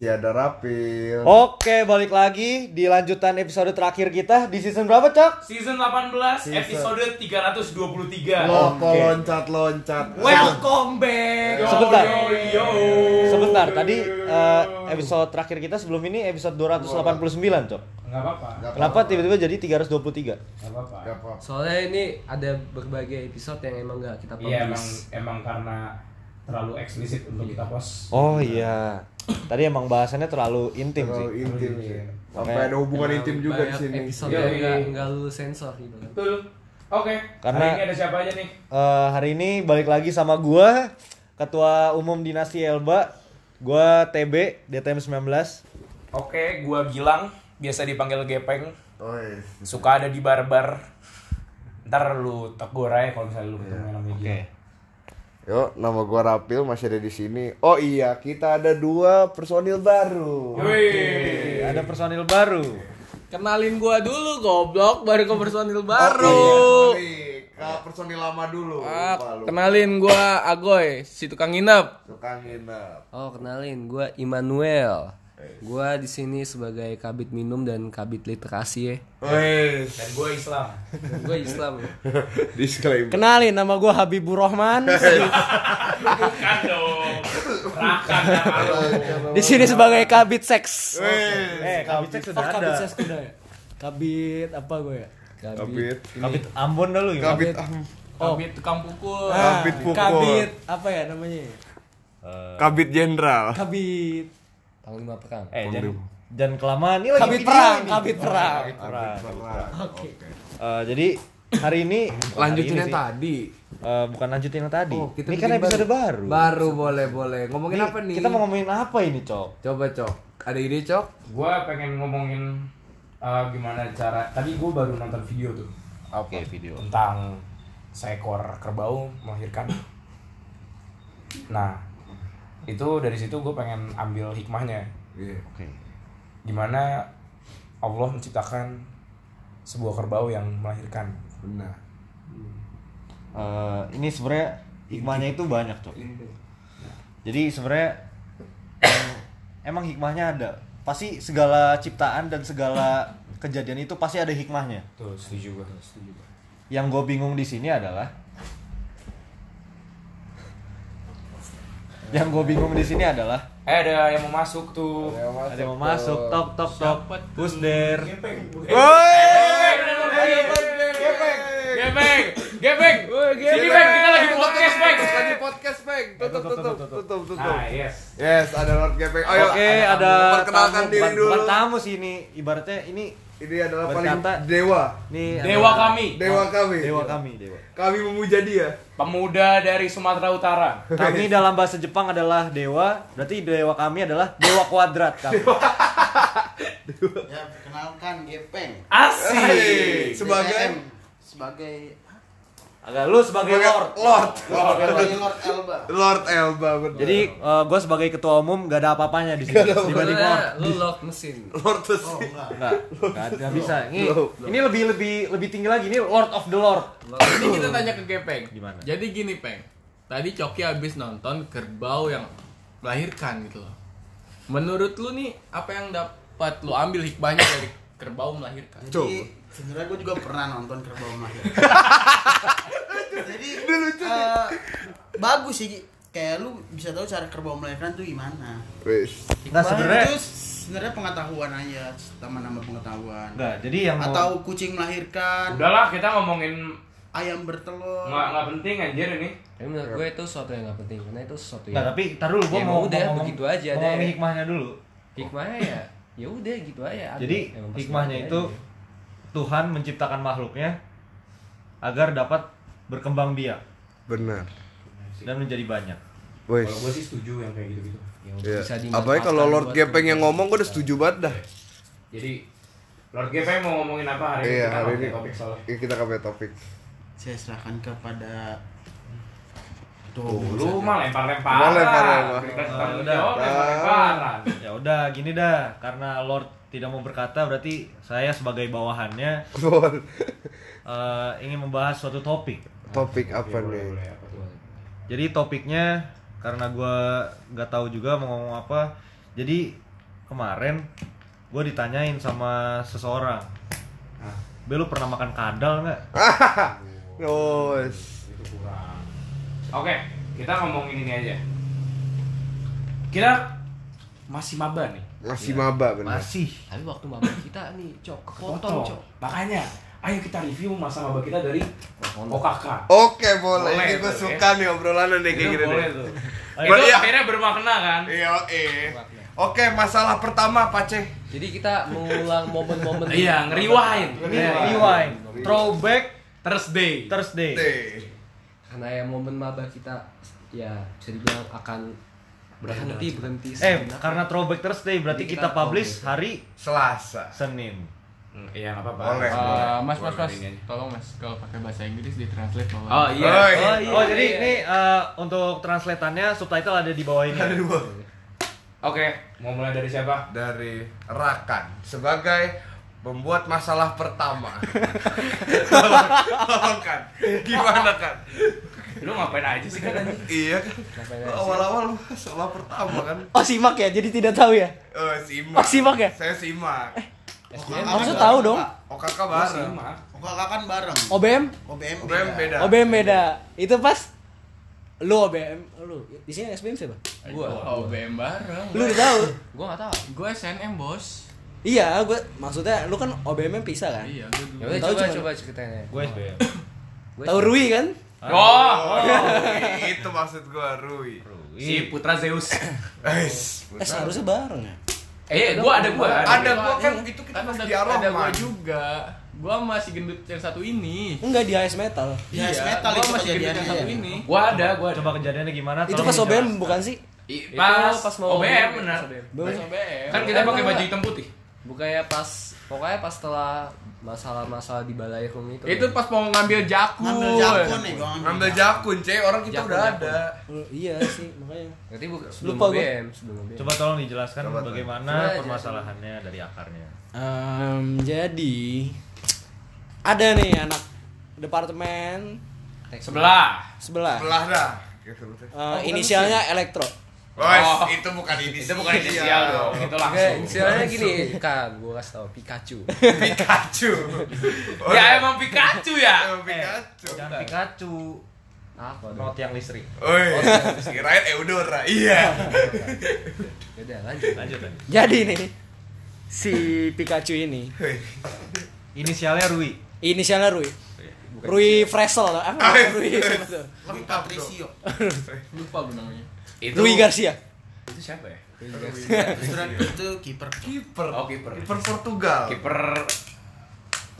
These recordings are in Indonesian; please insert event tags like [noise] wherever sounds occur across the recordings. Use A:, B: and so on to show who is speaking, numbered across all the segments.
A: Tiada rapil.
B: Oke, balik lagi di lanjutan episode terakhir kita di season berapa, Cok?
C: Season 18
A: Season.
C: episode 323.
A: Loko loncat-loncat.
C: Welcome back.
B: Sebentar.
C: Yo, yo.
B: Sebentar, tadi eh, episode terakhir kita sebelum ini episode 289, Cok.
C: Enggak apa-apa.
B: Kenapa tiba-tiba jadi 323?
C: Enggak apa-apa.
A: Apa-apa.
D: Soalnya ini ada berbagai episode yang emang gak kita
C: Iya emang
D: publish.
C: emang karena terlalu eksplisit untuk kita post.
B: Oh iya. Tadi emang bahasannya terlalu intim
A: Terlalu
B: sih.
A: intim sih.
C: Iya.
A: Sampai
B: Oke.
A: ada hubungan intim juga di sini.
D: Episode
C: Iya,
D: yang
C: iya.
D: gak, nggak lu sensor gitu kan.
C: Betul. Oke.
B: Karena-
C: Hari ini ada siapa aja nih?
B: Eh, hari ini balik lagi sama gua, Ketua Umum Dinasti Elba. Gua TB DTM 19.
C: Oke, gua Gilang, biasa dipanggil Gepeng.
A: Oh, iya.
C: Suka ada di bar-bar. Ntar lu tegur aja kalau misalnya lu ketemu yang namanya
B: Oke.
C: Gilang.
A: Yuk, nama gua Rapil masih ada di sini. Oh iya, kita ada dua personil baru.
C: Wih.
B: Ada personil baru.
D: Kenalin gua dulu goblok baru ke personil baru.
A: Oh, iya. Ke personil lama dulu.
E: Ah,
A: Lupa lu.
E: kenalin gua Agoy, si tukang nginep.
A: Tukang nginep.
D: Oh, kenalin gua Immanuel. Gua di sini sebagai kabit minum dan kabit literasi ya.
A: Wes.
C: Dan gua Islam.
D: Dan gua Islam. ya. [laughs]
A: Disclaimer.
E: Kenalin nama gua Habibur Rahman.
C: Bukan dong. Rakan
E: di sini sebagai kabit seks.
B: Eh, kabit seks sudah ada.
E: kabit seks udah ya. Kabit apa gue ya?
A: Kabit.
B: Kabit Ambon dulu ya.
A: Kabit. am-
C: Kabit tukang pukul.
E: Ah,
A: Kabit pukul.
E: Kabit apa ya namanya?
A: Kabit jenderal.
E: Kabit.
D: Panglima perang.
B: Eh, jangan, jangan kelamaan. Ini lagi
E: Kabit
B: video
E: perang, kabit perang.
B: Perang.
A: Perang.
E: Oke.
B: Eh, jadi hari ini
F: Lanjutin yang tadi.
B: Eh, bukan lanjutin yang tadi.
F: Oh, kita
B: ini kan episode baru.
F: Baru boleh boleh. Ngomongin
B: Ini
F: apa nih?
B: Kita mau ngomongin apa ini, Cok?
F: Coba cok. Ada ide cok?
C: Gua pengen ngomongin uh, gimana cara. Tadi gua baru nonton video tuh
B: Oke, video.
C: tentang seekor kerbau melahirkan. Nah, itu dari situ gue pengen ambil hikmahnya.
F: Iya.
B: Oke.
C: Gimana Allah menciptakan sebuah kerbau yang melahirkan.
F: Benar.
B: Eh, ini sebenarnya hikmahnya itu banyak, Cok. Jadi sebenarnya em- emang hikmahnya ada. Pasti segala ciptaan dan segala kejadian itu pasti ada hikmahnya.
C: Tuh, setuju gue.
B: Yang gue bingung di sini adalah yang gue bingung di sini adalah?
C: Eh, ada yang mau masuk tuh.
B: ada yang mau masuk. tok tok tok. Who's there
C: Gepeng, gepeng, sini bang, kita lagi podcast bang.
F: Lagi podcast peng. Tutup tutup tutup tutup.
C: Ah yes.
A: Yes, ada Lord Gepeng. Ayo,
B: oke ada
A: perkenalkan diri dulu.
B: tamu sih ini. Ibaratnya ini
A: Ini adalah paling
B: Berkata-
A: dewa.
B: nih
C: Dewa
B: adalah-
C: kami,
A: Dewa kami.
B: dewa kami dewa
A: Kami memuja dia.
C: pemuda dari Sumatera Utara.
B: kami [laughs] dalam bahasa Jepang adalah dewa berarti dewa kami adalah dewa kuadrat kami
G: Ya, perkenalkan Gepeng.
C: Asik.
A: Sebagai
G: sebagai
B: agak lu sebagai lord
A: Lord.
G: sebagai Lord Elba.
A: Lord Elba benar.
B: jadi gue sebagai ketua umum gak ada apa-apanya di sini dibanding lord
D: Soalnya lu lock mesin.
A: Lord the
G: Oh, enggak.
B: Enggak, enggak, enggak bisa. Ini ini lebih lebih lebih tinggi lagi. Ini Lord of the Lord.
E: Ini kita tanya ke Gepeng.
B: Gimana?
E: Jadi gini, Peng. Tadi Coki habis nonton kerbau yang melahirkan gitu loh. Menurut lu nih apa yang dapat lu ambil hikmahnya dari kerbau melahirkan?
G: Jadi sebenarnya gue juga pernah nonton kerbau melahirkan. [laughs] Jadi eh, bagus sih kayak lu bisa tahu cara kerbau melahirkan tuh gimana.
A: Wes.
B: Nah, sebenarnya
G: itu sebenarnya pengetahuan aja, tambah-nambah pengetahuan.
B: enggak. Jadi yang mau
G: Atau kucing melahirkan,
C: Udahlah, kita ngomongin
G: ayam bertelur.
C: nggak nggak penting anjir ini.
D: Tapi menurut gue itu sesuatu yang gak penting karena itu sesuatu
B: Enggak,
D: yang
B: tapi tar dulu gua
D: Ya,
B: mau
D: udah,
B: ngomong
D: begitu aja
B: mau
D: deh.
B: ngomongin hikmahnya dulu.
D: hikmahnya ya ya udah gitu aja.
B: Jadi hikmahnya itu
D: aja.
B: Tuhan menciptakan makhluknya agar dapat berkembang biak
A: Benar.
B: dan menjadi banyak.
A: Wes.
C: Kalau gue sih setuju yang kayak gitu-gitu.
D: yang
A: Iya.
D: bisa
A: Apalagi kalau Lord Gepeng yang ngomong gue udah setuju banget dah.
C: Jadi Lord Gepeng mau ngomongin apa hari ini?
A: Iya,
C: Kita
A: hari ini
C: topik soalnya.
A: Iya, kita ke topik.
G: Saya serahkan kepada Tuh,
C: Lu mah lempar-lemparan.
B: Ah, udah.
C: jawab lempar-lemparan.
B: Ya udah gini dah, karena Lord tidak mau berkata berarti saya sebagai bawahannya [laughs] eh, ingin membahas suatu topik.
A: Topik apa nih?
C: boleh, apa tuh?
B: Jadi topiknya karena gue nggak tahu juga mau ngomong apa. Jadi kemarin gue ditanyain sama seseorang Be lu pernah makan kadal nggak? [laughs]
A: Yos.
C: Oke, kita ngomongin ini aja. Kita masih maba nih.
A: Masih maba bener.
B: Masih.
D: Tapi waktu maba kita nih, cok, kepotong,
C: Potong.
D: cok.
C: Makanya, ayo kita review masa maba kita dari OKK.
A: Oke boleh,
C: Boleh
A: ini gue
C: tuh,
A: suka nih obrolan nih kayak
C: Itu
A: gini
C: boleh tuh.
B: Ayo.
C: Itu
A: Iya.
C: akhirnya bermakna kan?
A: Iya, eh. Oke, masalah pertama Pace.
D: Jadi kita mengulang momen-momen [laughs]
C: Iya, ngeriwain.
B: Rewind. Throwback
C: Thursday.
B: Thursday.
D: karena ya momen maba kita ya bisa dibilang akan berhenti berhenti
B: Eh,
D: sejenak.
B: karena throwback Thursday berarti
D: Jadi
B: kita
D: kita
B: publish hari
A: Selasa.
B: Senin.
C: Hmm, Iya, nggak apa-apa.
A: Boleh.
E: Eh, mas, mas,
C: Boleh
E: mas, tolong mas, kalau pakai bahasa Inggris di translate bawah.
C: Oh iya.
A: Oh,
B: Oh,
A: iya.
B: oh, jadi ini eh, untuk translatannya subtitle ada di bawah ini.
A: Ada dua.
C: Oke, mau mulai dari siapa?
A: Dari Rakan sebagai pembuat masalah pertama. [laughs] Tolong kan, gimana kan?
C: Lu ngapain aja sih kan?
A: Iya kan? Awal-awal masalah pertama kan?
G: Oh simak ya, jadi tidak tahu ya?
A: Oh, simak.
G: Oh, simak ya?
A: Saya simak.
G: Harusnya tahu dong.
A: Oh, kakak bareng.
G: Oh kakak kan bareng.
H: OBM?
G: OBM
A: OBM beda.
H: OBM beda. Itu pas lu OBM, lu di sini SBM siapa?
E: Gua OBM bareng.
H: Lu udah tahu?
D: Gua nggak tahu.
E: Gua SNM, Bos.
H: Iya, gua maksudnya lu kan OBM pisah kan?
E: Iya, dulu.
D: Ya coba coba ceritain.
B: Gue SBM.
H: Tahu Rui kan?
C: Oh,
A: Oh, itu maksud gua Rui.
C: si Putra Zeus.
A: Guys,
H: Eh seharusnya bareng ya.
C: Eh, gua ada gua.
A: ada gua kan itu kita masih
E: ada,
A: di
E: ada gua juga. Gua masih gendut yang satu ini.
H: Enggak di HS Metal.
G: Ya, metal
E: gua
G: itu
E: masih gendut yang
G: kejadiannya.
E: satu ini.
C: Gua ada, gua ada.
B: Coba kejadiannya gimana?
H: Itu pas OBM bukan sih?
C: Pas,
D: pas mau
C: OBM benar.
E: Pas OBM.
C: Kan kita pakai baju hitam putih.
D: Bukannya pas pokoknya pas setelah masalah-masalah di balai rum itu.
E: itu pas mau ngambil jakun.
G: Ngambil jakun nih, gua
A: Ngambil jakun, C, orang kita
D: Jakun,
A: udah
D: jakun.
A: ada.
H: Oh, iya sih, makanya.
D: Berarti bu sebelum
H: Lupa
D: sebelum OBM.
B: Coba tolong dijelaskan
A: Coba,
B: bagaimana
D: Coba aja.
B: permasalahannya dari akarnya.
H: Em, jadi ada nih anak departemen
C: Sebelah.
H: sebelah.
A: Belah dah.
H: Eh, inisialnya elektro.
A: Wes,
C: Oh.
A: itu bukan inisial.
C: Itu bukan inisial dong, itu
D: Oke,
C: langsung.
D: inisialnya gini, Kak, gua kasih tau Pikachu. [laughs]
A: Pikachu. [laughs]
C: Ya emang Pikachu ya.
A: Emang Pikachu.
B: Jangan Pikachu.
D: Apa?
B: Not yang listrik.
A: Oi, kirain Eudora. Iya.
D: Udah lanjut.
B: Lanjut lanjut.
H: Jadi nih si Pikachu ini
B: Inisialnya Rui.
H: inisialnya Rui. Rui Fresel, apa Rui?
G: Rui Patricio.
E: Lupa gua namanya.
C: Itu
H: Rui Garcia.
C: Itu siapa ya?
G: Restoran itu kiper.
A: Kiper.
C: Oh, kiper.
A: Kiper Portugal.
C: Kiper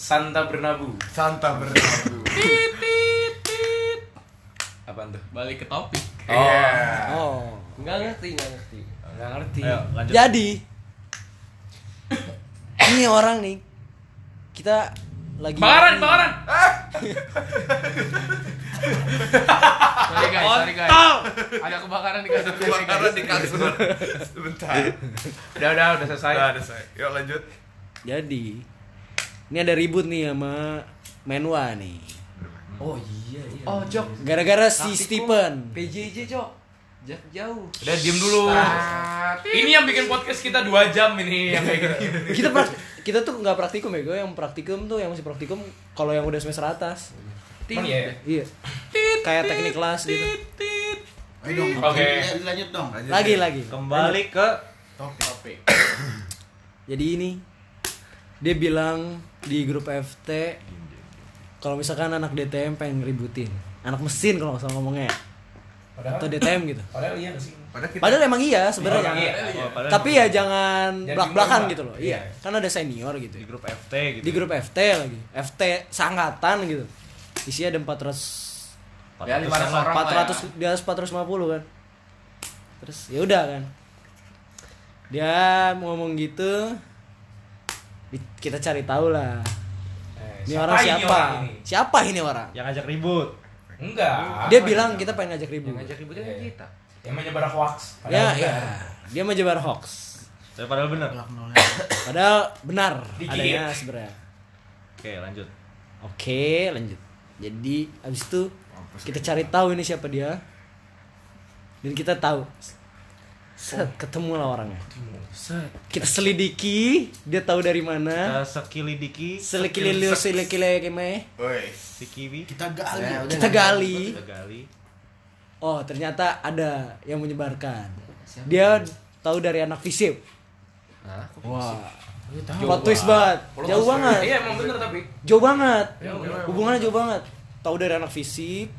C: Santa Bernabu.
A: Santa Bernardo. [laughs]
C: Apaan tuh?
E: Balik ke topik.
A: Iya.
H: Oh.
D: Enggak ngerti, enggak ngerti.
C: Enggak ngerti.
B: Ayo lanjut.
H: Jadi ini orang nih kita lagi
C: Bakaran, bakaran.
E: Sorry guys, sorry guys. Ada kebakaran di kasur
A: Kebakaran di kasur. Sebentar.
C: Udah, udah, udah selesai.
A: Udah ada saya. Yuk lanjut.
H: Jadi ini ada ribut nih sama Menwa nih.
D: Oh iya iya. Oh, Jok.
H: Gara-gara si Stephen.
D: PJJ, Jok. Jauh jauh.
C: Udah diem dulu. Ini yang bikin podcast kita 2 jam ini yang kayak gini. [laughs]
H: Kita prak- kita tuh nggak praktikum ya, gue yang praktikum tuh yang masih praktikum kalau yang udah semester atas.
C: Emang iya.
H: Iya. Kayak teknik kelas gitu.
G: Ayo dong.
C: Oke.
G: Lanjut, lanjut dong.
H: Lagi lagi.
B: Kembali ke
E: Topik.
H: Jadi ini dia bilang di grup FT kalau misalkan anak DTM pengen ngeributin anak mesin kalau nggak salah ngomongnya atau DTM gitu.
C: Padahal iya sih?
A: Padahal kita
H: Padahal emang iya sebenarnya.
C: Iya.
B: Oh, padahal
H: Tapi ya jangan belak-belakan
C: diubah.
H: gitu loh.
C: Iya.
H: Iya. Kan ada senior gitu.
B: di grup FT gitu.
H: Di grup FT lagi. FT sangkatan gitu. Isinya ada 400
E: Ya, 500 orang lah
H: 400 di atas 450 kan. Terus ya udah kan. Dia ngomong gitu kita cari tahu lah.
C: Eh,
H: Ini orang siapa?
C: orang ini?
H: Siapa ini orang?
B: Yang ngajak ribut.
C: Enggak.
H: Dia bilang kita pengen ngajak ribut.
D: Yang ngajak ributnya kan kita.
C: yang menyebar hoax.
H: Ya,
C: Padahal
H: ya. Dia menyebar hoax.
B: Saya padahal benar.
H: Padahal benar
C: Dikit.
H: adanya sebenarnya.
B: Oke, lanjut.
H: Oke, lanjut. Jadi abis itu kita cari tahu ini siapa dia. Dan kita tahu Set, ketemu lah orangnya. Kita selidiki, dia tahu dari mana.
B: Kita sekilidiki,
H: Selikililio selikile keme.
B: si kiwi,
G: Kita gali.
H: Kita gali.
B: kita gali.
H: Oh, ternyata ada yang menyebarkan. Dia tahu dari anak visip. Wah. Plot twist banget. Jauh banget.
C: Iya emang bener tapi.
H: Jauh banget. Hubungannya jauh banget. Tahu dari anak visip.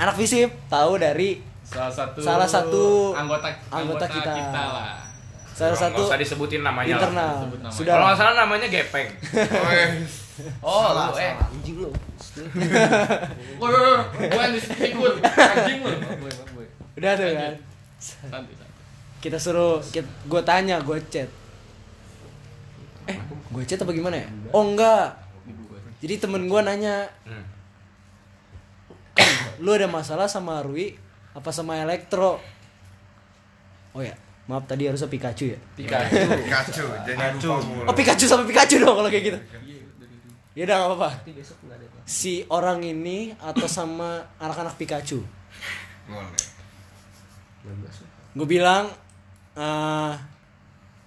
H: Anak visip tahu dari
E: Salah satu
H: Salah satu
E: anggota
H: anggota kita.
E: lah.
H: salah
C: Nggak
H: satu
C: usah disebutin namanya lah.
H: internal.
E: Sebut namanya.
H: Sudah.
C: Kalau nggak salah namanya Gepeng. [laughs] Oh,
G: Salah,
C: lu eh.
G: salah.
H: Anjing lu.
E: Woi, woi, woi, gue yang ikut anjing lu.
H: Udah tuh kan. Kita suruh gue tanya, gue chat. Eh, gue chat apa gimana ya? Oh enggak. Jadi temen gue nanya,
C: Hmm.
H: lu ada masalah sama Rui apa sama Elektro? Oh ya, maaf tadi harusnya Pikachu ya.
E: Pikachu. [laughs]
A: Pikachu, jadi mulu.
H: Oh Pikachu sama Pikachu dong kalau kayak gitu. Ya udah nggak apa-apa. Si orang ini atau sama anak-anak Pikachu?
A: Boleh.
H: Gue bilang, eh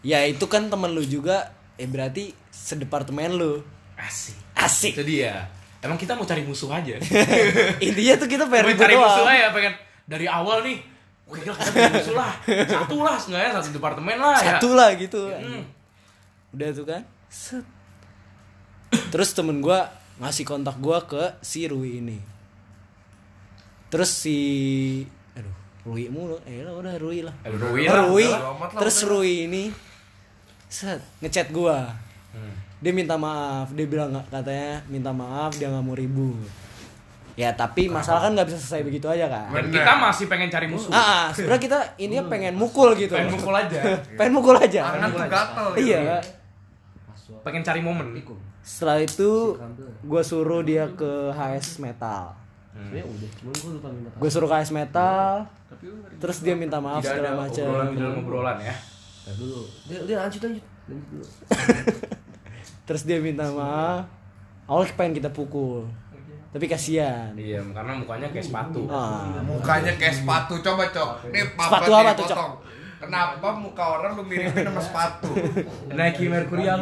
H: ya itu kan temen lu juga, eh berarti sedepartemen lu.
C: Asik.
H: Asik.
C: Itu dia. Emang kita mau cari musuh aja. [laughs]
H: Intinya tuh kita pengen
C: cari musuh
H: doang.
C: aja pengen dari awal nih. Wah, gila kita musuh lah. Satu lah sebenarnya satu departemen lah ya.
H: Satu lah gitu.
C: Hmm.
H: Udah tuh kan. Set. Terus temen gue ngasih kontak gue ke si Rui ini. Terus si aduh Rui mulu eh lah udah Rui lah
C: Eh, Rui lah.
H: Rui
A: amat lah,
H: terus
A: udah.
H: Rui ini set ngechat gue
C: Hmm.
H: dia minta maaf dia bilang nggak katanya minta maaf dia nggak mau ribut ya tapi masalah kan nggak bisa selesai begitu aja kan
C: Dan
A: Bener.
C: kita masih pengen cari musuh.
H: ah ah, sebenarnya kita ini pengen mukul gitu.
C: Pengen mukul aja. [laughs]
H: pengen mukul aja.
A: Tangan tuh gatel gitu.
H: iya.
C: Pengen cari momen.
H: setelah itu gue suruh dia ke HS Metal. Gue suruh ke HS Metal terus dia minta maaf
C: Tidak
H: segala
C: ada obrolan di
H: macam
C: dalam obrolan ya.
D: dulu. Dia, dia lanjut lanjut. Lanjut dulu. [laughs]
H: Terus dia minta maaf. Awalnya pengen kita pukul tapi kasihan
C: Iya, karena mukanya kayak sepatu.
H: ah.
A: Mukanya kayak sepatu, coba cok. Nih
H: Sepatu apa tuh, Cok?
A: Kenapa muka orang lu miripin sama sepatu?
C: Nike Mercurial.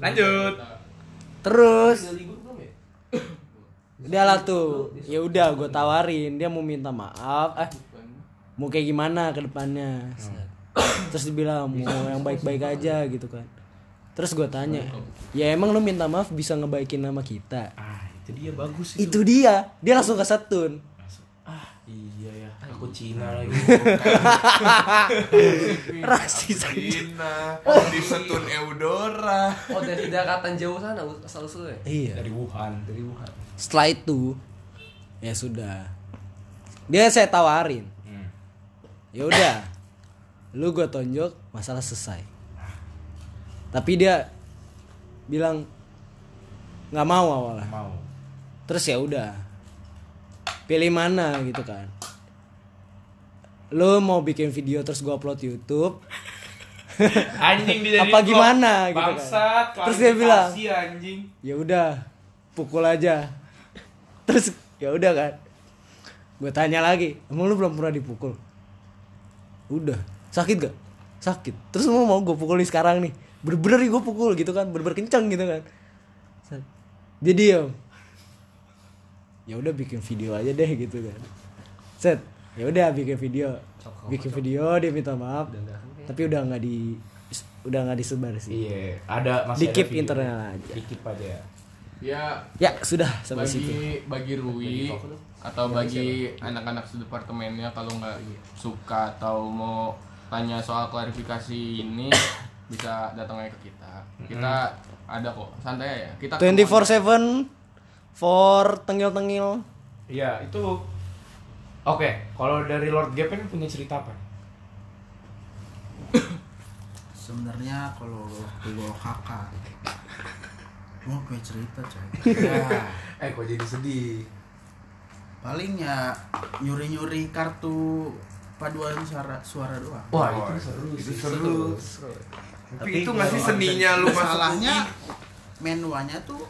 C: Lanjut.
H: terus dia lah tuh ya udah gue tawarin dia mau minta maaf eh mau kayak gimana ke depannya terus dia bilang mau yang baik-baik aja gitu kan terus gue tanya ya emang lu minta maaf bisa ngebaikin nama kita?
C: Ah, itu dia bagus
H: itu. Dia. Dia langsung ke setun
C: Iya ya, aku Cina lagi. [laughs]
H: rasis
A: Cina, di setun Eudora.
D: oh dari daratan jauh sana asal usul ya?
H: Iya.
C: Dari Wuhan.
D: dari Wuhan.
H: Setelah itu ya sudah. Dia saya tawarin.
C: Hmm.
H: ya udah lu gue tonjok masalah selesai tapi dia bilang nggak mau awalnya.
C: Mau.
H: terus ya udah pilih mana gitu kan. Lu mau bikin video terus gua upload YouTube? [laughs]
C: Anjing dia
H: Apa gimana gitu kan. Terus dia bilang,
C: anjing.
H: ya udah pukul aja. Terus ya udah kan. Gue tanya lagi emang lu belum pernah dipukul? Udah. Sakit gak sakit. Terus lu mau gue pukulin sekarang nih bener-bener gue pukul gitu kan bener-bener kencang gitu kan. Dia diem. Ya udah bikin video aja deh gitu kan. Set. Ya udah bikin video. Bikin video dia minta maaf. Tapi udah nggak di udah nggak disebar sih.
C: Iya, ada masih
H: di
C: ada
H: keep internal aja.
C: Di keep aja.
E: Ya,
H: ya sudah sampai situ.
E: bagi bagi Rui atau bagi anak-anak sedepartemennya kalau nggak suka atau mau tanya soal klarifikasi ini bisa datang aja ke kita. Kita ada kok, santai ya. Kita
H: 24/7 for tengil-tengil.
C: Iya, itu Oke, kalau dari Lord Gepeng punya cerita apa?
G: Sebenarnya kalau waktu gua kakak gua punya cerita coy. [laughs]
F: Eh kok jadi sedih?
G: Paling ya nyuri-nyuri kartu paduan suara suara doang.
C: Wah, itu seru
A: Itu
C: sih.
A: seru. Tapi itu masih seninya lu
G: Masalahnya menuanya tuh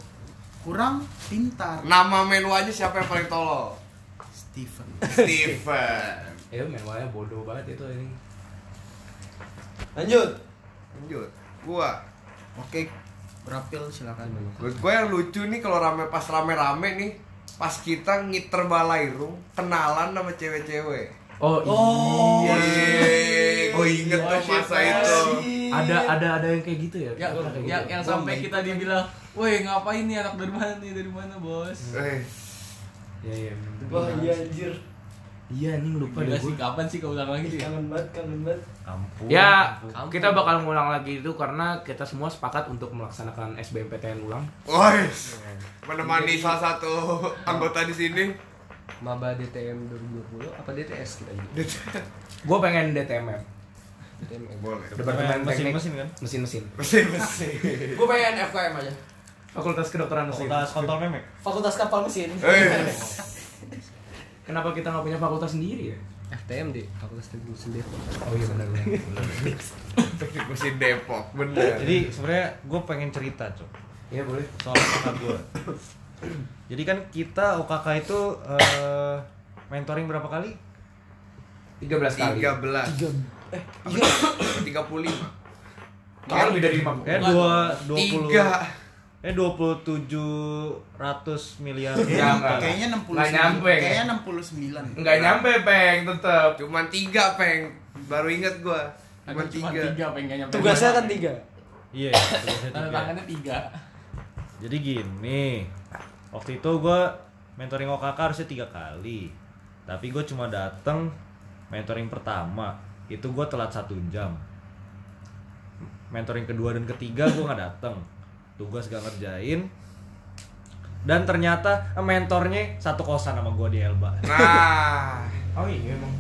G: kurang pintar.
A: Nama menu aja siapa yang paling tolol?
G: Steven.
A: Steven.
C: itu manualnya bodoh banget itu ini
H: Lanjut.
A: Lanjut. Gua.
G: Oke, berapil silakan.
A: Menurut gue yang lucu nih kalau rame pas rame-rame nih pas kita ngiter balairung kenalan sama cewek-cewek.
C: oh,
A: Iya, gue inget tuh masa itu.
C: Ada ada ada yang kayak gitu ya
E: yang,
C: kayak
E: yang,
C: gitu.
E: yang sampai kita dibilang woi ngapain nih anak dari mana nih dari mana bos
A: Eh,
C: iya iya itu
H: Wah, iya anjir.
C: iya nih lupa deh
E: sih
C: gue
E: kapan sih keulang lagi ya
H: Kangen banget, kangen banget.
B: Ampun.
C: ya
E: Kampung.
C: kita bakal ngulang lagi itu karena kita semua sepakat untuk melaksanakan SBMPTN ulang
A: Woi, menemani salah satu anggota di sini.
D: Maba DTM 2020 apa DTS kita gitu?
C: gue pengen DTMM
D: DTM.
A: Boleh.
C: Departemen Teknik
B: mesin-mesin kan?
C: mesin-mesin
A: Mesin-mesin.
H: Gue pengen FKM aja.
C: Fakultas Kedokteran Mesin
B: Fakultas kontrol memek.
H: Fakultas kapal mesin.
A: Eh,
C: kenapa kita nggak punya fakultas sendiri ya
D: FTM di Fakultas Teknik Mesin Depok.
C: oh iya benar benar
A: teknik mesin Depok, bener.
B: Jadi sebenarnya gue pengen cerita cok
C: iya boleh
B: soal kakak gue. Jadi kan kita OKK itu eh, mentoring berapa kali?
C: 13 kali
A: 13.
H: Eh,
A: Iya. 35.
C: Kayak lebih dari 50
B: Eh dua dua puluh.
A: Tiga.
B: Eh dua puluh tujuh ratus miliar.
C: Iya, enggak.
G: Kayaknya 69.
C: Nggak nyampe,
G: Kayaknya
C: kan?
G: 69.
C: Enggak nyampe, Peng, tetep.
A: Cuman tiga, Peng. Baru inget gua. Cuman
E: cuma
A: tiga.
E: tiga pengen nyampe
H: Tugasnya kan tiga.
B: Iya. [laughs] tugasnya
E: tanda
B: tiga.
E: tangannya tiga
B: Jadi gini, waktu itu gue mentoring OKK harusnya tiga kali, tapi gue cuma dateng mentoring pertama itu gue telat satu jam. Mentoring kedua dan ketiga gue nggak dateng, tugas gak ngerjain. Dan ternyata eh, mentornya satu kosan sama gue di Elba.
A: Nah, [laughs]
C: Oh iya emang.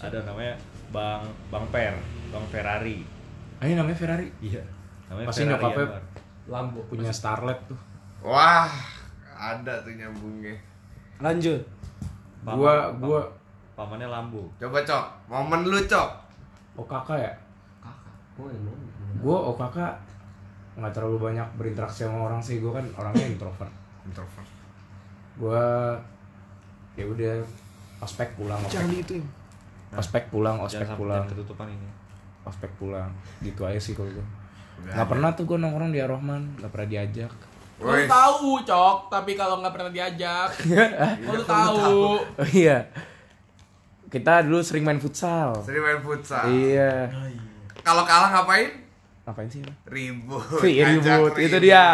B: Ada namanya Bang Bang Per, Bang Ferrari.
C: Ah, ini namanya Ferrari.
B: Iya. Namanya
C: Pasti nyokapnya. Lambo punya Starlet tuh.
A: wah, ada tuh nyambungnya.
H: Lanjut.
C: Gua
B: pam-
C: gua
B: pamannya Lambo.
A: Coba, Cok. Momen lu, Cok.
C: OKK ya.
D: Oh, mau.
C: Gua OKK nggak terlalu banyak berinteraksi sama orang sih. Gua kan orangnya introvert.
A: Introvert.
C: Gua ya udah ospek pulang ospek,
H: itu.
C: ospek pulang
B: Jangan
C: ospek pulang
B: jangan ketutupan ini.
C: ospek pulang gitu aja sih kalau gua
A: Nggak
C: pernah tuh gua nongkrong di Ar-Rahman nggak pernah diajak
E: Lu
A: Woi,
E: tahu, Cok, tapi kalau nggak pernah diajak, [laughs] lu tahu.
C: oh iya kita dulu sering main futsal
A: sering main futsal.
C: iya
A: Kalau kalah ngapain?
C: ngapain sih?
A: Ribut.
C: Wih,
A: Ngajak
C: ribut itu dia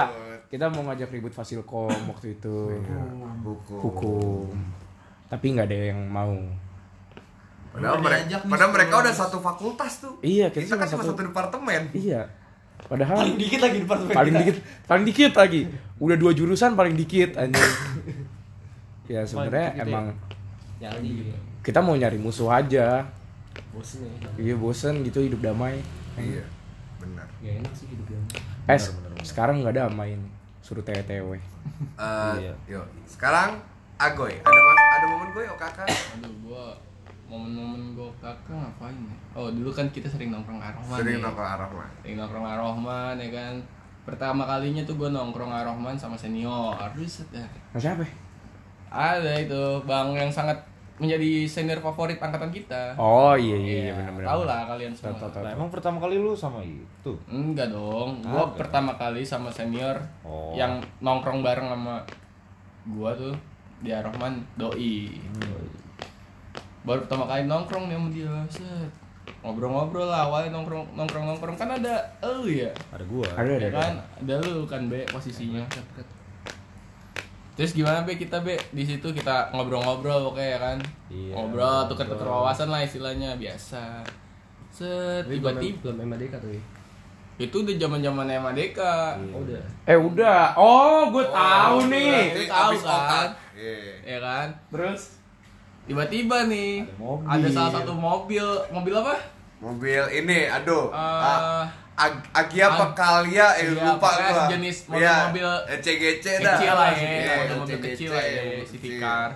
C: kita mau ngajak ribut fasilkom waktu itu
A: Hukum.
C: hukum tapi nggak ada yang mau
A: Padahal mereka, padahal mereka udah satu fakultas tuh.
C: iya kita,
A: Kita kan
C: cuma
A: cuma satu departemen.
C: iya padahal
H: Paling dikit lagi departemen.
C: paling
H: kita.
C: dikit paling dikit lagi udah dua jurusan paling dikit anjing ya sebenarnya
B: ya?
C: emang
D: Ya
C: kita mau nyari musuh aja
D: bosen ya.
C: iya bosen gitu hidup damai
A: Iya, benar.
D: Gak enak sih hidup yang.
C: eh sekarang nggak damai nih suruh tewe tewe
A: Eh,
B: Iya.
A: Yuk, sekarang Agoy. Ada mas, ada momen gue oh kakak.
E: Aduh, gua momen-momen gua kakak ngapain ya? Oh, dulu kan kita sering nongkrong Arohman.
A: Sering
E: nih.
A: nongkrong Arahman.
E: Sering nongkrong Arohman ya kan. Pertama kalinya tuh gua nongkrong Arohman sama senior. Dah.
C: nah siapa ya?
E: Ada itu Bang yang sangat menjadi senior favorit angkatan kita.
C: oh iya iya, iya
E: Iya,
C: benar benar
E: Tahu lah kalian semua.
C: Tahu, tahu, tahu.
B: Nah, emang pertama kali lu sama itu?
E: Enggak dong. Gua
B: Kagak.
E: pertama kali sama senior
B: Oh.
E: yang nongkrong bareng sama gua tuh di Arohman doi. Baru pertama kali nongkrong nih sama dia, set. Ngobrol-ngobrol lah awalnya nongkrong nongkrong nongkrong kan ada elu ya.
B: Ada gua.
C: ada ada,
E: Ya
C: ada.
E: kan? Ada lu kan Be posisinya. Terus gimana Be kita Be di situ kita ngobrol-ngobrol oke ya kan?
B: Iya,
E: ngobrol tukar-tukar wawasan lah istilahnya biasa. Set tiba-tiba
D: belum MADK tuh. ya?
E: itu udah zaman-zaman Madeka.
D: Oh, udah.
C: eh udah oh gue tahu nih
E: Lu tahu kan?
A: Iya.
E: ya kan?
C: terus
E: Tiba-tiba nih
B: Ada mobil.
E: ada salah satu mobil, mobil apa?
A: Mobil ini, aduh.
E: Eh,
A: Ah, Ag Agia apa
E: Ag-
A: Kalia? Eh,
E: Iya,
A: lupa gua.
E: sejenis
A: Iya,
E: mobil-mobil
A: eh, CGC dah.
E: kecil lah ya, mobil-mobil
A: CGC,
E: kecil lah ya,
A: mobil
E: City
A: kecil.
E: Car.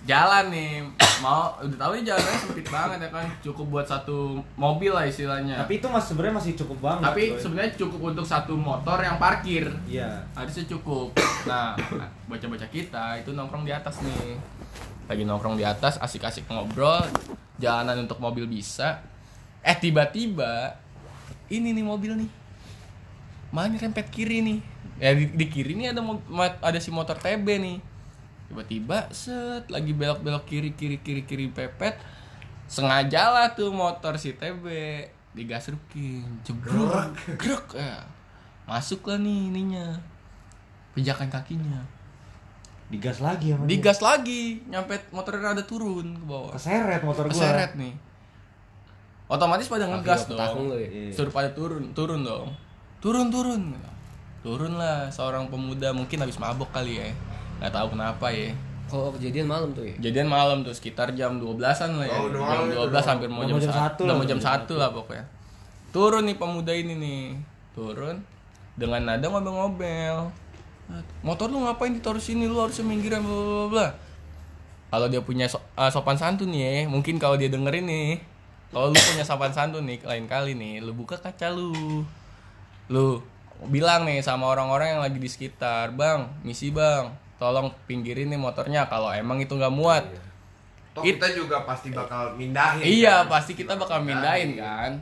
E: jalan nih [coughs] mau udah tahu ya jalannya sempit banget ya kan cukup buat satu mobil lah istilahnya
B: Tapi itu mas sebenarnya masih cukup banget.
E: tapi sebenarnya cukup untuk satu motor yang parkir
B: Iya.
E: harusnya cukup nah baca-baca kita itu nongkrong di atas nih lagi nongkrong di atas asik-asik ngobrol jalanan untuk mobil bisa eh tiba-tiba ini nih mobil nih. Malah nyerempet kiri nih. Ya di, di kiri nih ada ada si motor TB nih. Tiba-tiba set lagi belok-belok kiri kiri kiri kiri pepet. Sengaja lah tuh motor si TB digasrukin. Jebruk grek ya masuk lah nih ininya pijakan kakinya
B: Digas lagi ya
E: digas lagi nyampe motornya rada turun ke bawah
B: Keseret motor gua.
E: keseret nih otomatis pada ngegas dong
D: ya.
B: Iya.
E: suruh pada turun turun dong turun turun turun lah seorang pemuda mungkin habis mabok kali ya nggak tahu kenapa ya
D: Kalau kejadian malam tuh ya.
E: Jadian malam tuh sekitar jam 12-an lah ya.
A: Oh,
E: jam
A: itu
E: 12
A: dong.
E: hampir mau jam,
B: mau jam
E: 1.
B: satu
E: Udah
B: lah,
E: mau jam 1 lah pokoknya. Turun nih pemuda ini nih. Turun dengan nada ngobel-ngobel. Motor lu ngapain ditaruh sini? Lu harusnya minggiran bla bla bla. Kalau dia punya so- uh, sopan santun nih, ya, mungkin kalau dia dengerin nih. Kalau lu punya sopan santun nih, lain kali nih, lu buka kaca lu. Lu bilang nih sama orang-orang yang lagi di sekitar, "Bang, misi Bang, tolong pinggirin nih motornya kalau emang itu nggak muat."
A: Toh kita juga pasti bakal mindahin.
E: Iya,
A: kan?
E: pasti kita bakal mindahin kan.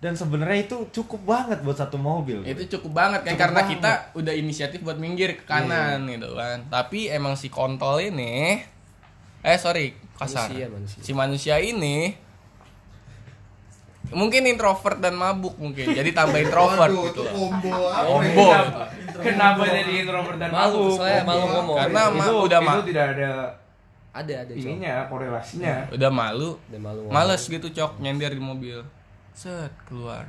B: Dan sebenarnya itu cukup banget buat satu mobil.
E: Itu cukup banget kan
B: Cukup
E: karena
B: banget.
E: kita udah inisiatif buat minggir ke kanan gitu kan. Tapi emang si kontol ini eh sorry, kasar.
D: Manusia, manusia.
E: Si manusia ini mungkin introvert dan mabuk mungkin. Jadi tambah introvert
A: Waduh,
E: gitu
A: itu combo
E: Combo. gitu.
F: Kenapa jadi introvert dan
D: Malu,
F: mabuk?
D: soalnya malu ngomong.
E: Karena
F: itu,
E: udah
F: itu
E: ma-
F: tidak ada
D: Ada ada cok.
F: ininya korelasinya.
E: Udah malu,
D: Udah malu ngomong.
E: males gitu cok nyender di mobil. Set keluar.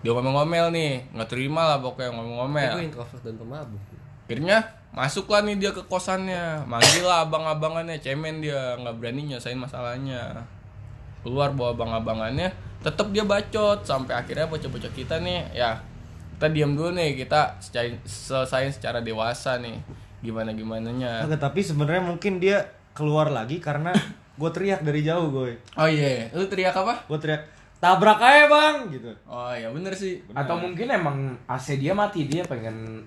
E: Dia ngomel-ngomel nih, nggak terima lah pokoknya ngomel-ngomel.
D: introvert dan pemabuk.
E: akhirnya masuklah nih dia ke kosannya manggil lah abang-abangannya cemen dia nggak berani nyelesain masalahnya keluar bawa abang-abangannya tetap dia bacot sampai akhirnya bocah-bocah kita nih ya kita diam dulu nih kita secara, selesain secara dewasa nih gimana gimananya
B: Oke, tapi sebenarnya mungkin dia keluar lagi karena [coughs] gue teriak dari jauh gue.
E: oh iya lu teriak apa
B: Gue teriak tabrak aja bang gitu.
E: oh ya bener sih
F: Atau mungkin emang AC dia mati dia pengen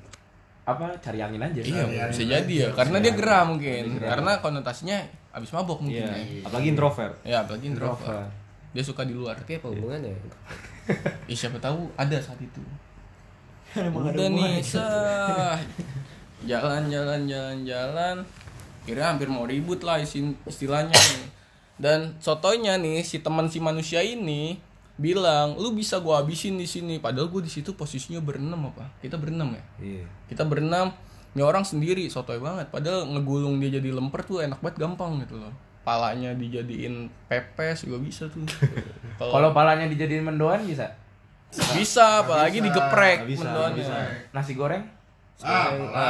F: apa cari angin aja.
E: iya bisa jadi ya karena dia gerah mungkin karena konotasinya abis mabok mungkin
B: Iya.
E: ya
B: Apalagi introvert.
E: ya apalagi introvert
F: Introvert.
E: Dia suka di luar
D: Tapi apa hubungannya?
E: Ya siapa tahu ada saat itu. Udah nih, sah. Jalan, jalan, jalan, jalan. Kira hampir mau ribut lah istilahnya nih. Dan sotonya nih si teman si manusia ini bilang, "Lu bisa gua habisin di sini." Padahal gua di situ posisinya berenam apa? Kita berenam ya?
B: Iya.
E: Kita berenam. Ini orang sendiri sotoy banget. Padahal ngegulung dia jadi lemper tuh enak banget gampang gitu loh. Palanya dijadiin pepes juga bisa tuh. [laughs]
F: Kalau palanya dijadiin mendoan bisa.
E: bisa apalagi digeprek
B: Nggak bisa,
E: mendoannya.
B: nggak bisa.
F: Nasi goreng?
A: Ah,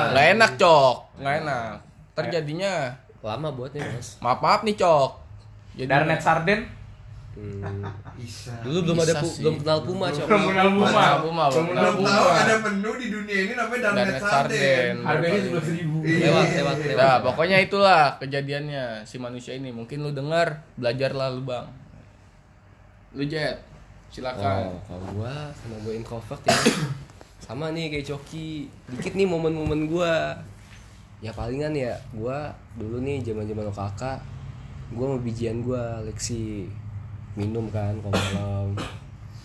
E: nggak enak cok nggak enak terjadinya
D: Lama buatnya mas.
E: maaf maaf nih cok jadi
F: Darnet sarden?
D: Hmm.
A: bisa.
D: Dulu belum ada
E: Bisa sih.
D: belum kenal Puma cok.
F: Belum kenal Puma.
E: Puma, Puma,
F: Belum kenal
A: Belum
F: Puma.
A: tahu ada menu di dunia ini namanya
E: Darnet
A: Darnet Sarden.
E: Sarden.
F: Harganya sebelas ribu.
D: Lewat lewat lewat.
E: Nah, pokoknya itulah kejadiannya si manusia ini. Mungkin lu dengar, belajarlah lu bang. Lu jet, silakan.
D: Oh, kalau gua karena gua introvert ya. [coughs] Sama nih kayak Coki. Dikit nih momen-momen gua. Ya palingan ya gua dulu nih zaman-zaman OKK gua sama bijian gua Lexi minum kan kalau malam.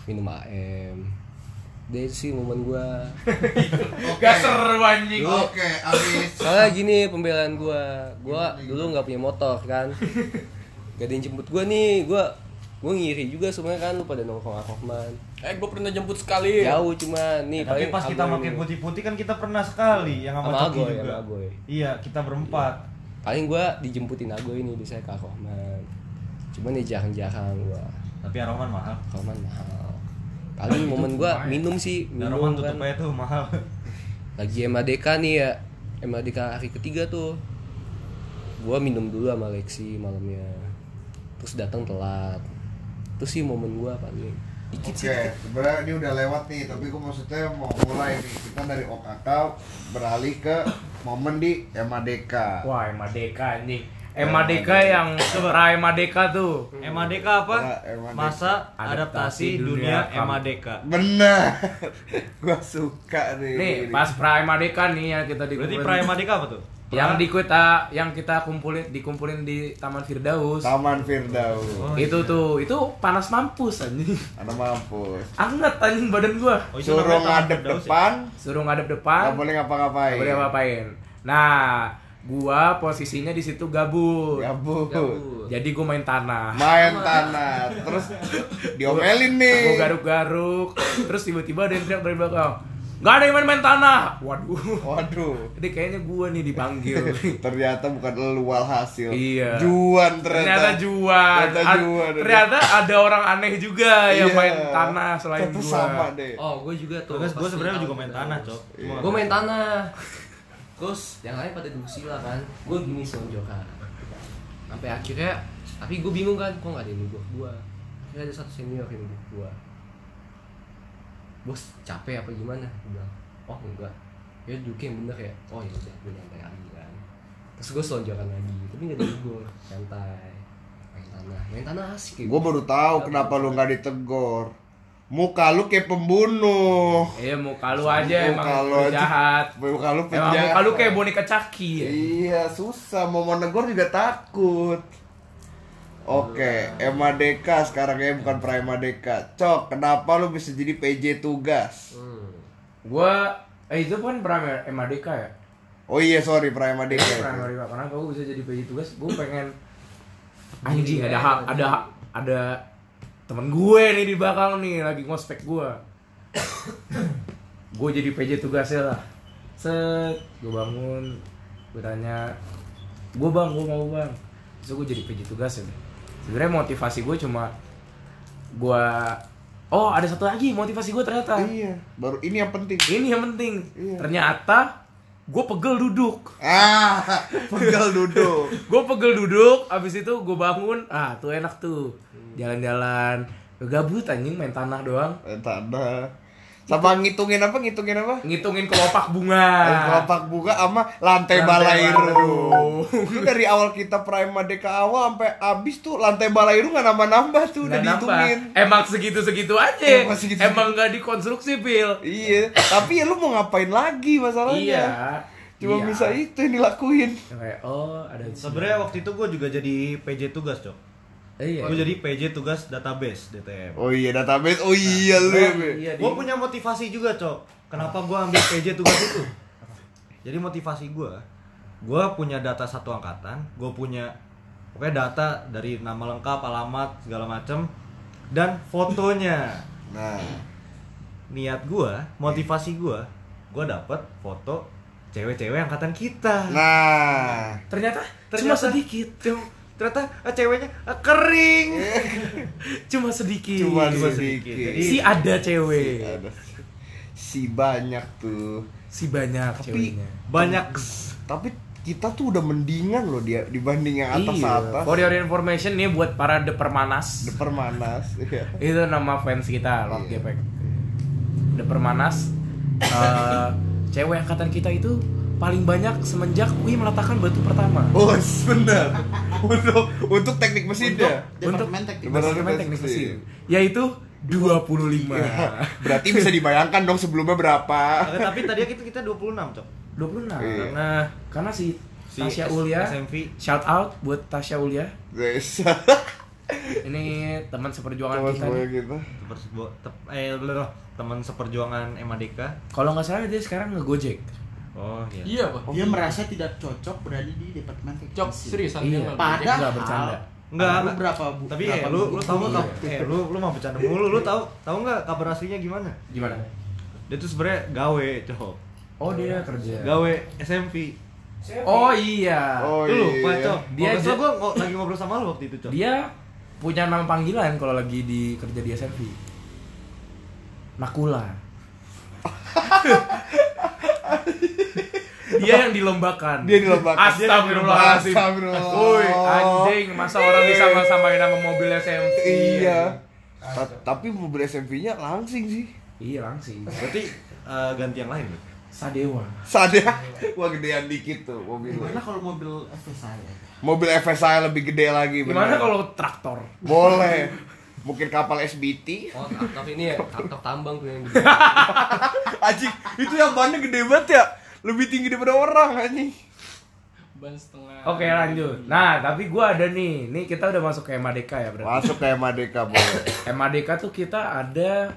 D: Minum AM Deh itu sih momen gua.
F: Gak seru anjing.
A: Oke, abis.
D: Soalnya gini pembelaan gua. Gua dulu nggak punya motor kan. Gak ada yang jemput gua nih. Gua gua ngiri juga sebenarnya kan. Lu pada nongkrong Rahman
E: Eh, gue pernah jemput sekali.
D: Jauh cuma nih
B: Tapi
D: paling
B: pas kita pakai putih-putih kan kita pernah sekali yang sama
D: Sama
B: Coki juga.
D: sama Agoy.
B: Iya, kita berempat.
D: paling gua dijemputin Agoy ini biasanya ke Rahman cuman nih jarang-jarang gua
B: Tapi Aroman mahal.
D: Rahman mahal paling momen gua minum sih minum
B: Aroman
D: kan
B: tutupnya tuh mahal.
D: lagi MADK nih ya MADK hari ketiga tuh gua minum dulu sama Lexi malamnya terus datang telat itu sih momen gua paling dikit
A: Oke,
D: sih
A: sebenarnya ini udah lewat nih, tapi gue maksudnya mau mulai nih. Kita dari OKK beralih ke momen di MADK.
F: Wah, emang Deka anjing.
C: Emadeka yang pra Emadeka tuh.
B: Emadeka apa?
A: Pra Emadeka.
B: Masa adaptasi dunia Emadeka.
A: Bener. [laughs] Gua suka nih.
C: Nih, pas pra Emadeka nih yang kita
B: Berarti
C: dikumpulin.
B: pra Emadeka apa tuh?
C: yang di kita yang kita kumpulin dikumpulin di Taman Firdaus.
A: Taman Firdaus.
B: Oh,
C: itu tuh, itu panas mampus anjing.
A: Ada mampus.
C: Anget anjing badan gua.
B: Oh,
A: Suruh ngadep
B: ya?
A: depan,
C: Suruh ngadep depan,
A: boleh ngapa-ngapain.
C: nggak boleh ngapain. Nah, gua posisinya di situ gabut.
A: Gabut.
C: Jadi gua main tanah.
A: Main tanah. Terus diomelin nih.
C: Gua garuk-garuk, terus tiba-tiba ada yang teriak dari belakang. Gak ada yang main-main tanah. Waduh.
A: Waduh.
C: Jadi kayaknya gua nih dipanggil. [laughs]
A: Ternyata bukan lu walhasil.
C: Iya.
A: Juan
C: ternyata
A: ternyata.
C: juan.
A: Ternyata juan.
C: ternyata ada orang aneh juga yang
A: Iya.
C: main tanah selain gua.
A: sama deh.
D: Oh, gue juga tuh.
B: Gue
D: pas
B: sebenarnya juga main tanah, Cok. Cuma
D: Gue main tanah. Terus yang lain pada dusila kan. Gue gini selonjokan. Sampai akhirnya tapi gue bingung kan, kok gak ada yang nuguk gue. Akhirnya ada satu senior yang nuguk gue. Bos, capek apa gimana? Gue bilang, oh enggak. Ya duduknya yang bener ya. Oh ya udah, gue nyantai lagi kan. Terus gue selonjokan lagi, tapi gak ada nuguk, santai. Main tanah, main tanah asik ya.
A: Gue baru tahu kenapa lu nggak ditegor. Muka lu kayak pembunuh.
C: Iya muka lu aja emang
A: Muka lu
C: jahat.
A: Muka lu
C: Emang
A: penjahat.
C: muka lu kayak boneka caki ya.
A: Iya, susah mau negor juga takut. Oke, Emadeka sekarang ya bukan pra Emadeka. Cok, kenapa lu bisa jadi PJ tugas?
D: Hmm.
C: Gua eh itu kan pernah MADK ya.
A: Oh iya, sorry pra Emadeka.
C: Pernah MADK karena gua bisa jadi PJ tugas, gua pengen [laughs] anjing ada hak ada hak- ada temen gue nih di belakang nih lagi ngospek gua. gue jadi PJ tugasnya lah. Set, gue bangun, gue tanya, gue bang, gue mau bang. Terus gue jadi PJ tugas ya. Sebenarnya motivasi gue cuma gue, oh ada satu lagi motivasi gue ternyata.
A: Iya, baru ini yang penting.
C: Ini yang penting.
A: Iya.
C: Ternyata gue pegel duduk.
A: Ah, [laughs] pegal duduk. [laughs]
C: Gue pegel duduk, abis itu gue bangun, ah tuh enak tuh. Jalan-jalan, gabut anjing main tanah doang.
A: Eh, Tanda. Sama ngitungin apa? Ngitungin apa?
C: Ngitungin kelopak bunga.
A: Kelopak bunga sama lantai,
C: Lantai
A: balairu. Itu dari awal kita Prime Merdeka awal sampai abis tuh lantai balairu nggak nambah-nambah tuh udah
C: nambah.
A: dihitungin.
C: Emang segitu-segitu aja.
A: Emang segitu-segitu.
C: Emang gak dikonstruksi, Pil.
A: Iya, tapi ya lu mau ngapain lagi masalahnya?
C: Iya.
A: Cuma
C: Iya.
A: bisa itu yang dilakuin.
C: Kayak, oh ada.
B: Sebenarnya waktu itu gue juga jadi PJ tugas, Cok.
C: Iya.
B: Gue jadi PJ tugas database DTM.
A: Oh iya database. Oh iya lu. ya, Be.
C: Iya,
B: Gue
C: di-
B: punya motivasi juga, Cok. Kenapa gue ambil PJ tugas itu? Jadi motivasi gue, gue punya data satu angkatan, gue punya pokoknya data dari nama lengkap, alamat, segala macem, dan fotonya.
A: Nah,
B: Niat gue, motivasi gue, gue dapet foto cewek-cewek angkatan kita.
A: nah.
C: ternyata, cuma sedikit.
B: Cuma- ternyata eh, ceweknya eh, kering. [laughs]
C: Cuma sedikit.
A: Cuma
B: Cuma
A: sedikit.
B: sedikit. Jadi-
C: Si ada cewek.
A: Ada si banyak tuh.
C: Si banyak
A: Tapi
C: ceweknya.
B: Banyak
A: tapi kita tuh udah mendingan loh dia dibanding yang atas
C: Iya.
A: atas.
C: For your information nih buat para depermanas.
A: Depermanas. [laughs] Iya.
C: itu nama fans kita Lord Gepek. Depermanas. eh [laughs] cewek angkatan kita itu paling banyak semenjak UI meletakkan batu pertama.
A: Oh, benar. untuk untuk teknik mesinnya.
G: Departemen teknik.
C: Departemen teknik mesin. Yaitu 25.
A: Berarti bisa dibayangkan dong sebelumnya berapa.
B: Eh, tapi tadi kita kita 26, Cok.
C: 26.
A: Iya.
C: Karena karena si
B: Si
C: Tasya Ulia
B: SMV.
C: shout out buat Tasya Ulia.
A: Guys. [laughs]
C: Ini teman seperjuangan
A: Teman
C: kita. nih.
A: kita.
B: Tep- eh teman seperjuangan Emadeka.
C: Kalau nggak salah dia sekarang ngegojek.
B: Oh iya.
E: Iya, Pak.
G: Dia merasa tidak cocok berada di departemen teknik.
E: Cok, seriusan
C: Iya.
E: dia
G: Padahal
C: Nggak bercanda.
B: Enggak,
G: Lu
B: enggak.
G: berapa bu?
B: Tapi
G: berapa
B: eh lu lu tahu nggak?
G: kuliah?
B: Eh lu lu mau bercanda mulu. Lu tahu tahu nggak kabar aslinya gimana?
C: Gimana?
B: Dia tuh sebenarnya gawe, Cok.
C: Oh dia kerja.
B: Gawe SMV.
C: Oh iya.
A: Oh
B: Lu lupa,
A: iya.
B: Cok.
C: Dia
B: gua ngo- lagi ngobrol sama lu waktu itu, Cok.
C: Dia punya nama panggilan kalau lagi di kerja di SMV. Nakula. [laughs] dia yang dilombakan.
A: Dia dilombakan.
C: Astagfirullahaladzim.
A: Astagfirullah.
C: Woi, anjing, masa orang disama-samain sama mobil SMV.
A: Iya. Ta- Tapi mobil SMV-nya langsing sih.
C: Iya, langsing.
B: Berarti eh, ganti yang lain, Bro.
C: Sadewa.
A: Sadya, [laughs] wah gedean dikit tuh mobilnya.
G: Gimana kalau mobil FSI aja?
A: Mobil FSI lebih gede lagi.
C: Gimana kalau traktor?
A: Boleh. [laughs] Mungkin kapal SBT.
D: Oh, traktor ini ya, traktor tambang tuh yang gede. [laughs]
A: Anjing, itu yang bannya gede banget ya. Lebih tinggi daripada orang anjing.
E: ban setengah
C: Oke lanjut. Nah tapi gua ada nih. Nih kita udah masuk ke MADK ya berarti.
A: Masuk ke Madeka boleh. [laughs]
C: MADK tuh kita ada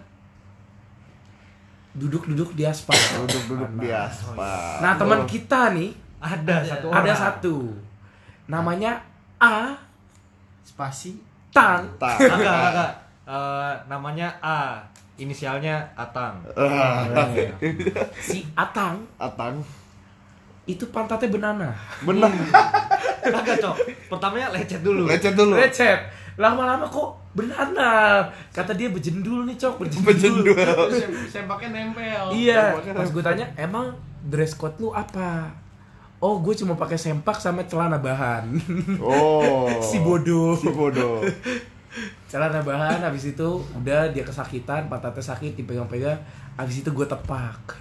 C: duduk-duduk di aspal.
A: Duduk-duduk di aspal.
C: Nah teman kita nih
B: Ada satu
C: ada
B: orang.
C: satu. Namanya A
G: Spasi.
C: Tang.
A: Tak.
B: Agak, agak. Eh, namanya A. Inisialnya Atang.
C: Si Atang
A: Atang.
C: itu pantatnya benana.
A: Benar. [laughs]
B: Kagak, Cok. Pertamanya lecet dulu.
A: Lecet dulu.
C: Recep. Lama-lama kok benana. Kata dia bejendul nih cok.
E: Terus sem- sempaknya nempel
C: Iya. Pas gue tanya, emang dress code lu apa? Oh, gue cuma pakai sempak sama celana bahan.
A: Oh. [laughs]
C: si bodoh.
A: Si bodoh. [laughs]
C: celana bahan habis itu udah dia kesakitan pantatnya sakit dipegang-pegang habis itu gue tepak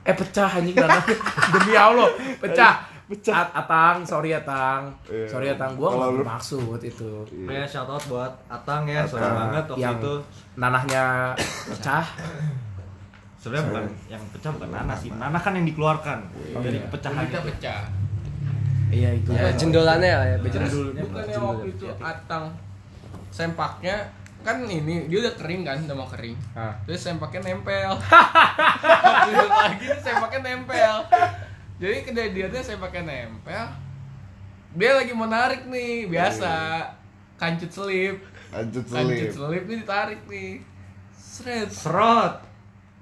C: eh pecah anjing tanah [laughs] demi allah pecah
A: Pecah.
C: At- atang sorry atang
A: Iya.
C: sorry atang gue nggak bermaksud itu
B: Ya shout out buat Atang ya, sorry
A: Atang.
B: banget waktu
C: yang
B: itu.
C: nanahnya pecah
B: Sebenarnya bukan yang pecah bukan nanah sih. Nanah kan yang dikeluarkan dari
C: iya.
E: kita
B: itu.
E: pecah
C: iya itu
D: Ya, jendolannya lah ya,
C: Jendulnya
E: bukannya
C: jendul.
E: waktu itu atang sempaknya kan ini dia udah kering kan udah mau kering
C: Ah.
E: terus sempaknya nempel [laughs] lagi sempaknya nempel jadi kejadiannya sempaknya nempel dia lagi mau narik nih biasa kancut selip kancut
A: selip.
E: selip nih ditarik nih seret
B: Serot.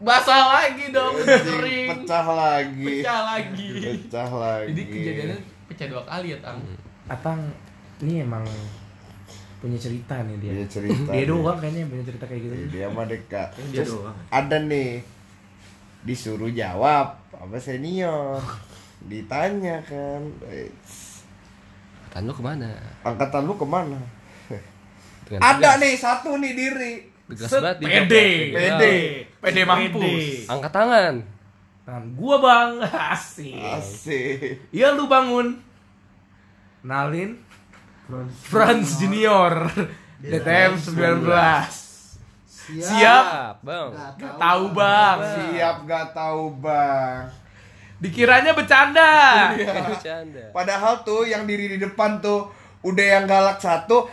E: Basah lagi dong kering
A: Pecah lagi.
E: pecah lagi
A: Pecah lagi.
E: jadi kejadiannya pecah dua kali ya tang
C: atang ini emang punya cerita nih dia
A: Dia cerita.
C: dia
A: nih.
C: doang kayaknya punya cerita kayak gitu
A: Dia Madeka.
B: Dia
A: Terus
B: doang.
A: ada nih disuruh jawab apa senior ditanya kan "Eits,
D: Tan lu ke mana?
A: angkatan lu ke mana
D: Dengan
A: ada nih satu nih diri
C: Set,
D: banget dia.
C: pede.
A: pede
C: pede mampus.
D: Angkat tangan.
C: tangan gua bang. [laughs] Asik.
A: Asik.
C: Iya lu bangun. Nalin Franz Junior. DTM 19 Siap?
D: Bang.
C: Gak tahu bang.
A: Siap gak tahu bang.
C: Dikiranya bercanda.
D: Bercanda.
A: padahal tuh yang diri di depan tuh udah yang galak satu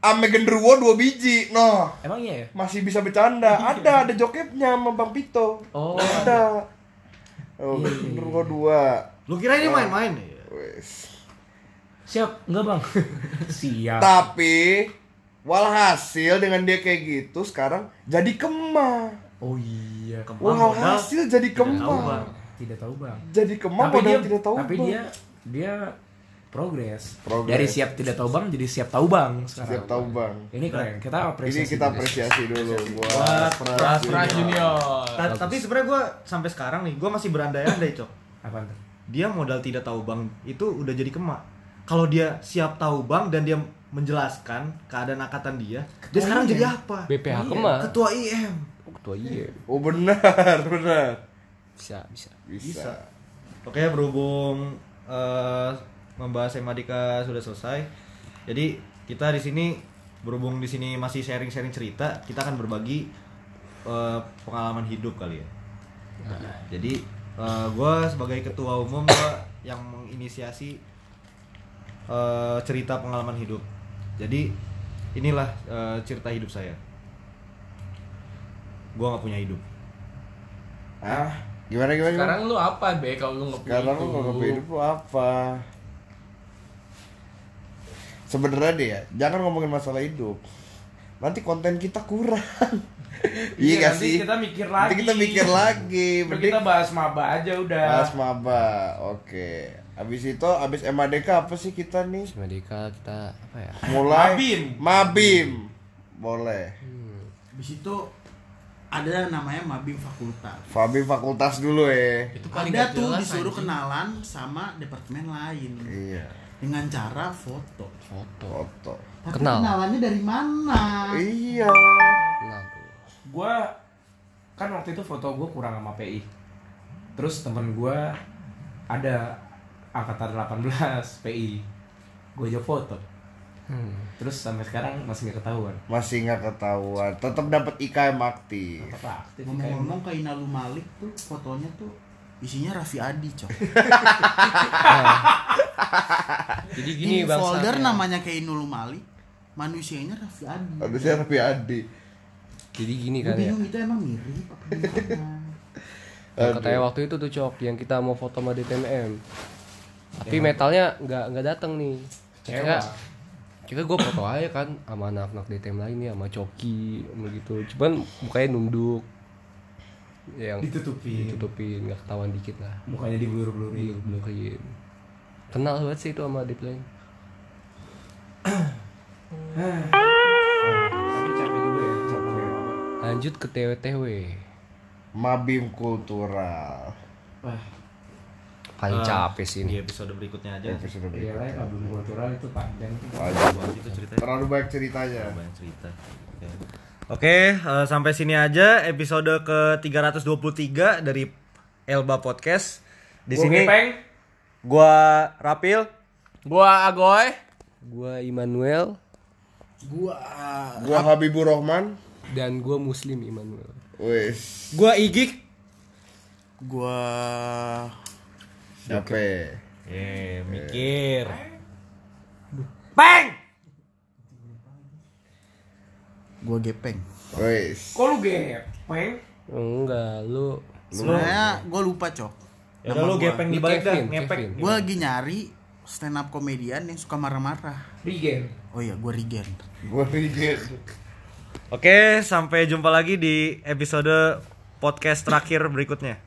A: ame genderuwo dua biji noh
C: Emang iya ya?
A: masih bisa bercanda ada ada joketnya sama bang Pito
C: Oh
A: ada oh genderuwo dua
B: Lu kira ini main-main ya?
A: Wes.
C: Siap Enggak bang [laughs] Siap
A: Tapi walhasil dengan dia kayak gitu sekarang jadi kema.
C: Oh iya
B: modal.
A: Walhasil jadi
B: Tidak tahu,
A: kema.
B: Bang.
C: Tidak tahu bang
A: Jadi kema
C: Tapi dia
A: modal tidak tahu.
C: Tapi
A: Bang.
C: dia Dia progres
A: Progres.
C: Dari siap tidak tahu bang Jadi siap tahu bang sekarang
A: Siap tahu bang.
C: Ini keren Kita apresiasi
A: Ini kita apresiasi dulu buat
B: Buat
A: Pras
E: Pras
A: Junior.
E: Junior
B: Ta- tapi sebenarnya gue sampai sekarang nih, gue masih berandai-andai cok.
C: Apaan tuh?
B: Dia modal tidak tahu bang itu udah jadi kemak. Kalau dia siap tahu bang dan dia menjelaskan keadaan angkatan dia, dia sekarang jadi apa?
D: BPH kemah.
B: Ketua IM.
D: Ketua iya.
A: Oh benar, [laughs] benar.
D: Bisa, bisa.
A: Bisa.
B: Oke, berhubung eh, membahas Semadika sudah selesai, jadi kita di sini berhubung di sini masih sharing-sharing cerita, kita akan berbagi eh, pengalaman hidup kali ya. Jadi gue sebagai ketua umum gue yang menginisiasi eh, cerita pengalaman hidup. Jadi inilah eh, cerita hidup saya. Gue nggak punya hidup.
A: Ah, gimana gimana? gimana?
E: sekarang lu apa be kalau lu nggak punya
A: Sekarang lu
E: itu?
A: kalau hidup lu apa? Sebenarnya deh ya, jangan ngomongin masalah hidup. Nanti konten kita kurang. [laughs] iya gak
C: nanti
A: sih?
C: kita mikir
A: Nanti
C: lagi.
A: kita mikir lagi. Mending
C: kita bahas maba aja udah.
A: bahas maba. Oke. Abis itu, abis MADK apa sih kita nih?
D: Medika kita apa ya?
A: Mulai
C: Mabim.
A: Mabim. Boleh.
G: Habis itu ada namanya Mabim Fakultas.
A: Fabi fakultas dulu ya.
E: itu paling
G: Ada
E: gak
G: tuh disuruh
E: anjing.
G: kenalan sama departemen lain
A: Iya.
G: Dengan cara foto.
D: Foto.
A: Foto.
G: Tapi
D: Kenal.
G: kenalannya dari mana?
A: Iya.
D: Kenal tuh.
C: Gua kan waktu itu foto gua kurang sama PI. terus temen gue ada angkatan 18 PI gue aja foto terus sampai sekarang masih nggak ketahuan
A: Masih nggak ketahuan. Tetap dapat IKM aktif.
C: apa aktif
G: Ngomong-ngomong ke Inalu Malik tuh fotonya tuh isinya Raffi Adi, cok. [laughs]
D: Jadi gini
G: Di
D: bang.
G: folder namanya kayak Inul Malik, manusianya Raffi Adi.
A: Saya Raffi Adi.
D: Jadi gini kan ya.
G: bingung itu emang mirip apa?
D: Yang [laughs] katanya waktu itu tuh cok yang kita mau foto sama DTMM. Tapi metalnya nggak nggak datang nih. Kira kira gue foto aja kan sama anak-anak DTM lain nih sama Coki sama gitu. Cuman mukanya nunduk. Yang
C: ditutupin
D: ditutupin nggak ketahuan dikit lah.
C: mukanya di blur blurin
D: Blur-blurin. Kenal banget sih itu sama
C: tapi capek juga ya
D: Lanjut ke TWTW.
A: Mabim kultural.
C: wah
D: Paling capek sih
B: Di
D: ini.
B: episode berikutnya aja.
A: Episode
C: iya
A: berikutnya.
C: lah kabel kultural itu panjang tuh
A: Waduh,
B: Itu ceritanya.
A: Terlalu banyak ceritanya.
B: banyak cerita. Oke, Oke, eh, sampai sini aja episode ke-323 dari Elba Podcast. Di
C: Gua
B: sini
C: Gepeng.
B: gua Rapil.
E: Gua Agoy.
D: Gua Immanuel
G: Gua
A: Gua Habibur Rahman.
D: dan gua Muslim Immanuel.
A: Wes,
H: Gua Igik.
G: gua
A: siapa?
B: Eh, mikir.
G: Gua gepeng.
A: Wes.
C: kok lu gepeng
D: Enggak, lu
G: Sebenarnya gua lupa, Cok.
B: Ya lu
G: gua.
B: gepeng di balik dah.
D: Kevin.
G: Gua lagi nyari stand up komedian yang suka marah-marah.
C: Regen
G: Oh iya, gua Rigen.
A: Gua Rigid.
B: Oke, sampai jumpa lagi di episode podcast terakhir berikutnya.